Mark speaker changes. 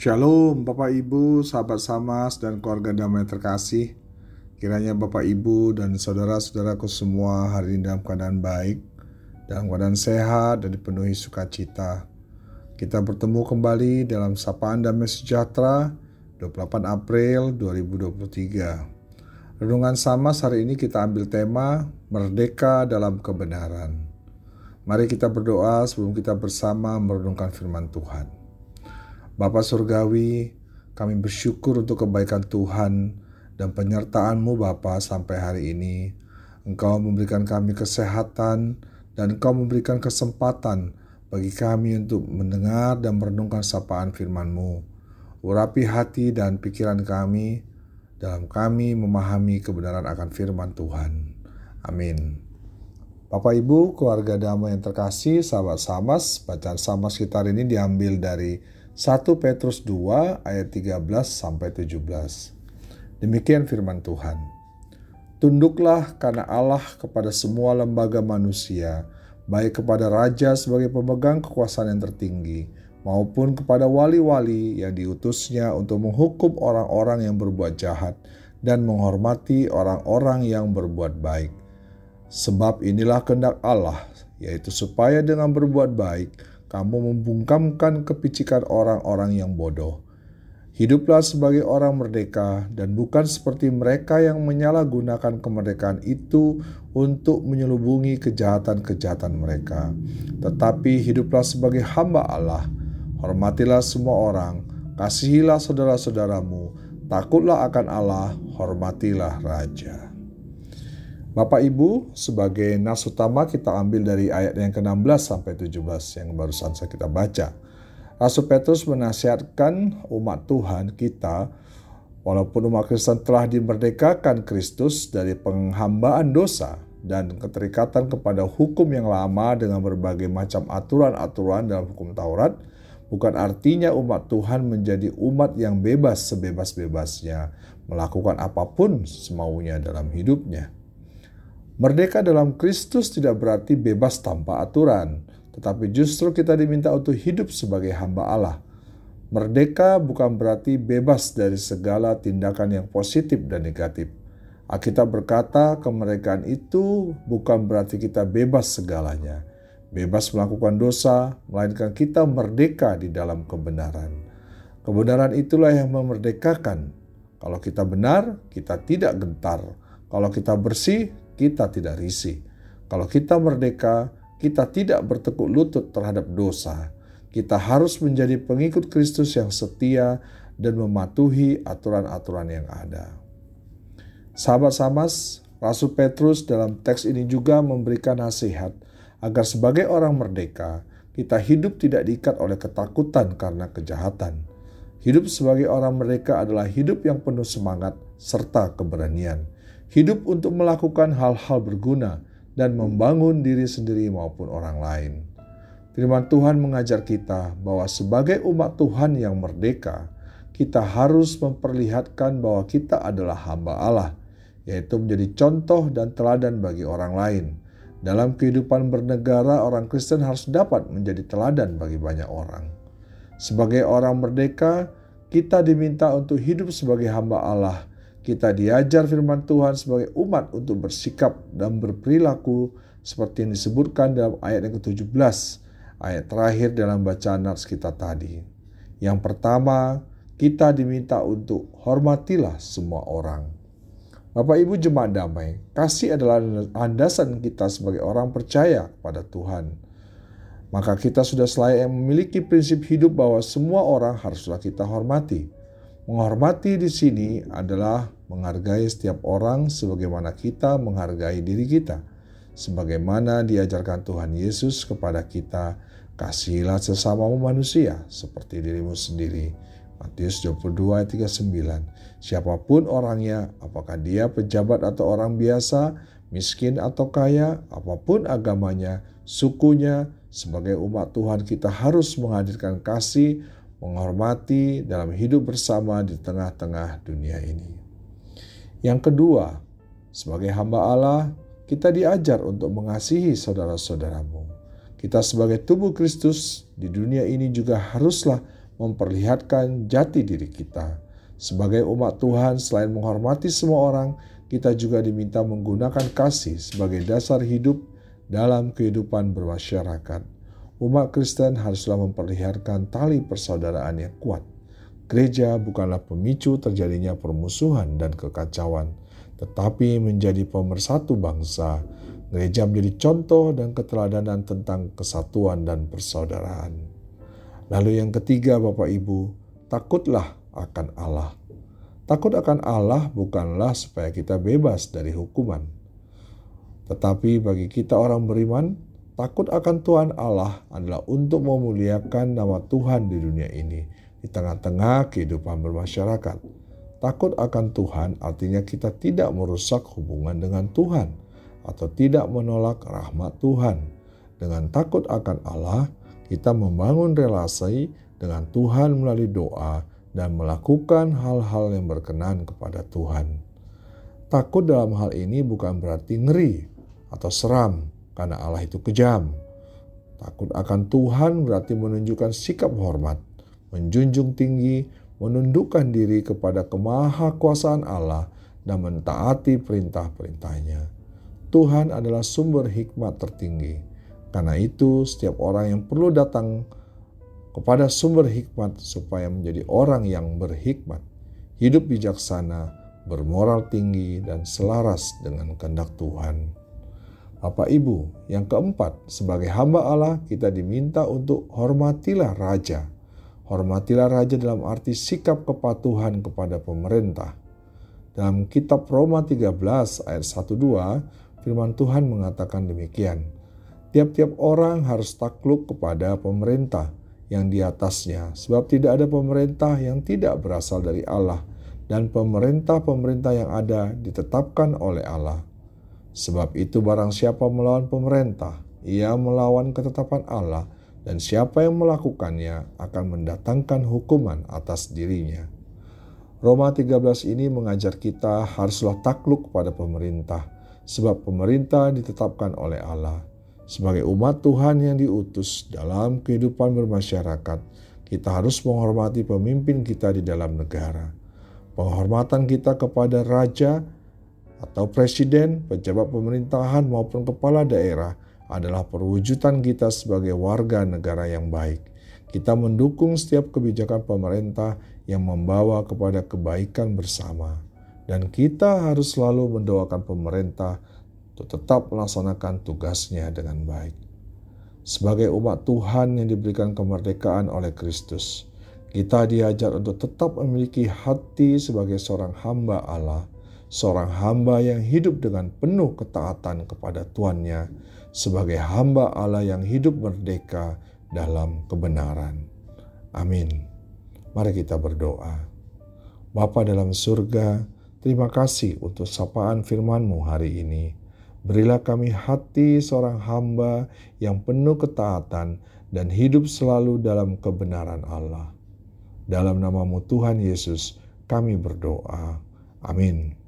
Speaker 1: Shalom Bapak Ibu, sahabat Samas dan keluarga damai terkasih. Kiranya Bapak Ibu dan saudara-saudaraku semua hari ini dalam keadaan baik, dalam keadaan sehat dan dipenuhi sukacita. Kita bertemu kembali dalam Sapaan Damai Sejahtera 28 April 2023. Renungan Samas hari ini kita ambil tema Merdeka dalam Kebenaran. Mari kita berdoa sebelum kita bersama merenungkan firman Tuhan. Bapa Surgawi, kami bersyukur untuk kebaikan Tuhan dan penyertaan-Mu Bapa sampai hari ini. Engkau memberikan kami kesehatan dan Engkau memberikan kesempatan bagi kami untuk mendengar dan merenungkan sapaan firman-Mu. Urapi hati dan pikiran kami dalam kami memahami kebenaran akan firman Tuhan. Amin. Bapak Ibu, keluarga damai yang terkasih, sahabat Samas, bacaan Samas kita hari ini diambil dari 1 Petrus 2 ayat 13 sampai 17. Demikian firman Tuhan. Tunduklah karena Allah kepada semua lembaga manusia, baik kepada raja sebagai pemegang kekuasaan yang tertinggi, maupun kepada wali-wali yang diutusnya untuk menghukum orang-orang yang berbuat jahat dan menghormati orang-orang yang berbuat baik. Sebab inilah kehendak Allah, yaitu supaya dengan berbuat baik, kamu membungkamkan kepicikan orang-orang yang bodoh. Hiduplah sebagai orang merdeka dan bukan seperti mereka yang menyalahgunakan kemerdekaan itu untuk menyelubungi kejahatan-kejahatan mereka. Tetapi hiduplah sebagai hamba Allah. Hormatilah semua orang, kasihilah saudara-saudaramu, takutlah akan Allah, hormatilah raja. Bapak Ibu, sebagai nas utama kita ambil dari ayat yang ke-16 sampai 17 yang barusan saya kita baca. Rasul Petrus menasihatkan umat Tuhan kita walaupun umat Kristen telah dimerdekakan Kristus dari penghambaan dosa dan keterikatan kepada hukum yang lama dengan berbagai macam aturan-aturan dalam hukum Taurat, bukan artinya umat Tuhan menjadi umat yang bebas sebebas-bebasnya melakukan apa pun semaunya dalam hidupnya. Merdeka dalam Kristus tidak berarti bebas tanpa aturan, tetapi justru kita diminta untuk hidup sebagai hamba Allah. Merdeka bukan berarti bebas dari segala tindakan yang positif dan negatif. Alkitab berkata kemerdekaan itu bukan berarti kita bebas segalanya. Bebas melakukan dosa, melainkan kita merdeka di dalam kebenaran. Kebenaran itulah yang memerdekakan. Kalau kita benar, kita tidak gentar. Kalau kita bersih, kita tidak risih. Kalau kita merdeka, kita tidak bertekuk lutut terhadap dosa. Kita harus menjadi pengikut Kristus yang setia dan mematuhi aturan-aturan yang ada. Sahabat Samas, Rasul Petrus dalam teks ini juga memberikan nasihat agar sebagai orang merdeka, kita hidup tidak diikat oleh ketakutan karena kejahatan. Hidup sebagai orang merdeka adalah hidup yang penuh semangat serta keberanian hidup untuk melakukan hal-hal berguna dan membangun diri sendiri maupun orang lain. Firman Tuhan mengajar kita bahwa sebagai umat Tuhan yang merdeka, kita harus memperlihatkan bahwa kita adalah hamba Allah, yaitu menjadi contoh dan teladan bagi orang lain. Dalam kehidupan bernegara, orang Kristen harus dapat menjadi teladan bagi banyak orang. Sebagai orang merdeka, kita diminta untuk hidup sebagai hamba Allah kita diajar firman Tuhan sebagai umat untuk bersikap dan berperilaku seperti yang disebutkan dalam ayat yang ke-17, ayat terakhir dalam bacaan nats kita tadi. Yang pertama, kita diminta untuk hormatilah semua orang. Bapak Ibu jemaat damai, kasih adalah landasan kita sebagai orang percaya pada Tuhan. Maka kita sudah selayaknya memiliki prinsip hidup bahwa semua orang haruslah kita hormati Menghormati di sini adalah menghargai setiap orang sebagaimana kita menghargai diri kita. Sebagaimana diajarkan Tuhan Yesus kepada kita, kasihilah sesamamu manusia seperti dirimu sendiri. Matius 22 ayat 39. Siapa pun orangnya, apakah dia pejabat atau orang biasa, miskin atau kaya, apa pun agamanya, sukunya, sebagai umat Tuhan kita harus menghadirkan kasih, menghormati dalam hidup bersama di tengah-tengah dunia ini. Yang kedua, sebagai hamba Allah, kita diajar untuk mengasihi saudara-saudaramu. Kita sebagai tubuh Kristus di dunia ini juga haruslah memperlihatkan jati diri kita. Sebagai umat Tuhan, selain menghormati semua orang, kita juga diminta menggunakan kasih sebagai dasar hidup dalam kehidupan bermasyarakat. Umat Kristen haruslah memperlihatkan tali persaudaraan yang kuat. Gereja bukanlah pemicu terjadinya permusuhan dan kekacauan, tetapi menjadi pemersatu bangsa. Gereja menjadi contoh dan keteladanan tentang kesatuan dan persaudaraan. Lalu yang ketiga Bapak Ibu, takutlah akan Allah. Takut akan Allah bukanlah supaya kita bebas dari hukuman. Tetapi bagi kita orang beriman, takut akan Tuhan Allah adalah untuk memuliakan nama Tuhan di dunia ini, di tengah-tengah kehidupan bermasyarakat. Takut akan Tuhan artinya kita tidak merusak hubungan dengan Tuhan atau tidak menolak rahmat Tuhan. Dengan takut akan Allah, kita membangun relasi dengan Tuhan melalui doa dan melakukan hal-hal yang berkenan kepada Tuhan. Takut dalam hal ini bukan berarti ngeri atau seram, karena Allah itu kejam. Takut akan Tuhan berarti menunjukkan sikap hormat, menjunjung tinggi, menundukkan diri kepada kemahakuasaan Allah, dan mentaati perintah-perintahnya. Tuhan adalah sumber hikmat tertinggi. Karena itu, setiap orang yang perlu datang kepada sumber hikmat supaya menjadi orang yang berhikmat, hidup bijaksana, bermoral tinggi, dan selaras dengan kehendak Tuhan. Bapak Ibu, yang keempat, sebagai hamba Allah kita diminta untuk hormatilah raja. Hormatilah raja dalam arti sikap kepatuhan kepada pemerintah. Dalam kitab Roma 13 ayat 1-2, firman Tuhan mengatakan demikian. Tiap-tiap orang harus takluk kepada pemerintah, yang di atasnya, sebab tidak ada pemerintah yang tidak berasal dari Allah, dan pemerintah-pemerintah yang ada ditetapkan oleh Allah. Sebab itu, barang siapa melawan pemerintah, ia melawan ketetapan Allah, dan siapa yang melakukannya akan mendatangkan hukuman atas dirinya. Roma 13 ini mengajar kita haruslah takluk pada pemerintah, sebab pemerintah ditetapkan oleh Allah sebagai umat Tuhan yang diutus dalam kehidupan bermasyarakat, kita harus menghormati pemimpin kita di dalam negara. Penghormatan kita kepada raja atau presiden, pejabat pemerintahan maupun kepala daerah adalah perwujudan kita sebagai warga negara yang baik. Kita mendukung setiap kebijakan pemerintah yang membawa kepada kebaikan bersama. Dan kita harus selalu mendoakan pemerintah untuk tetap melaksanakan tugasnya dengan baik. Sebagai umat Tuhan yang diberikan kemerdekaan oleh Kristus, kita diajar untuk tetap memiliki hati sebagai seorang hamba Allah, seorang hamba yang hidup dengan penuh ketaatan kepada Tuannya, sebagai hamba Allah yang hidup merdeka dalam kebenaran. Amin. Mari kita berdoa. Bapa dalam surga, terima kasih untuk sapaan firman-Mu hari ini. Berilah kami hati seorang hamba yang penuh ketaatan dan hidup selalu dalam kebenaran Allah. Dalam namamu Tuhan Yesus, kami berdoa. Amin.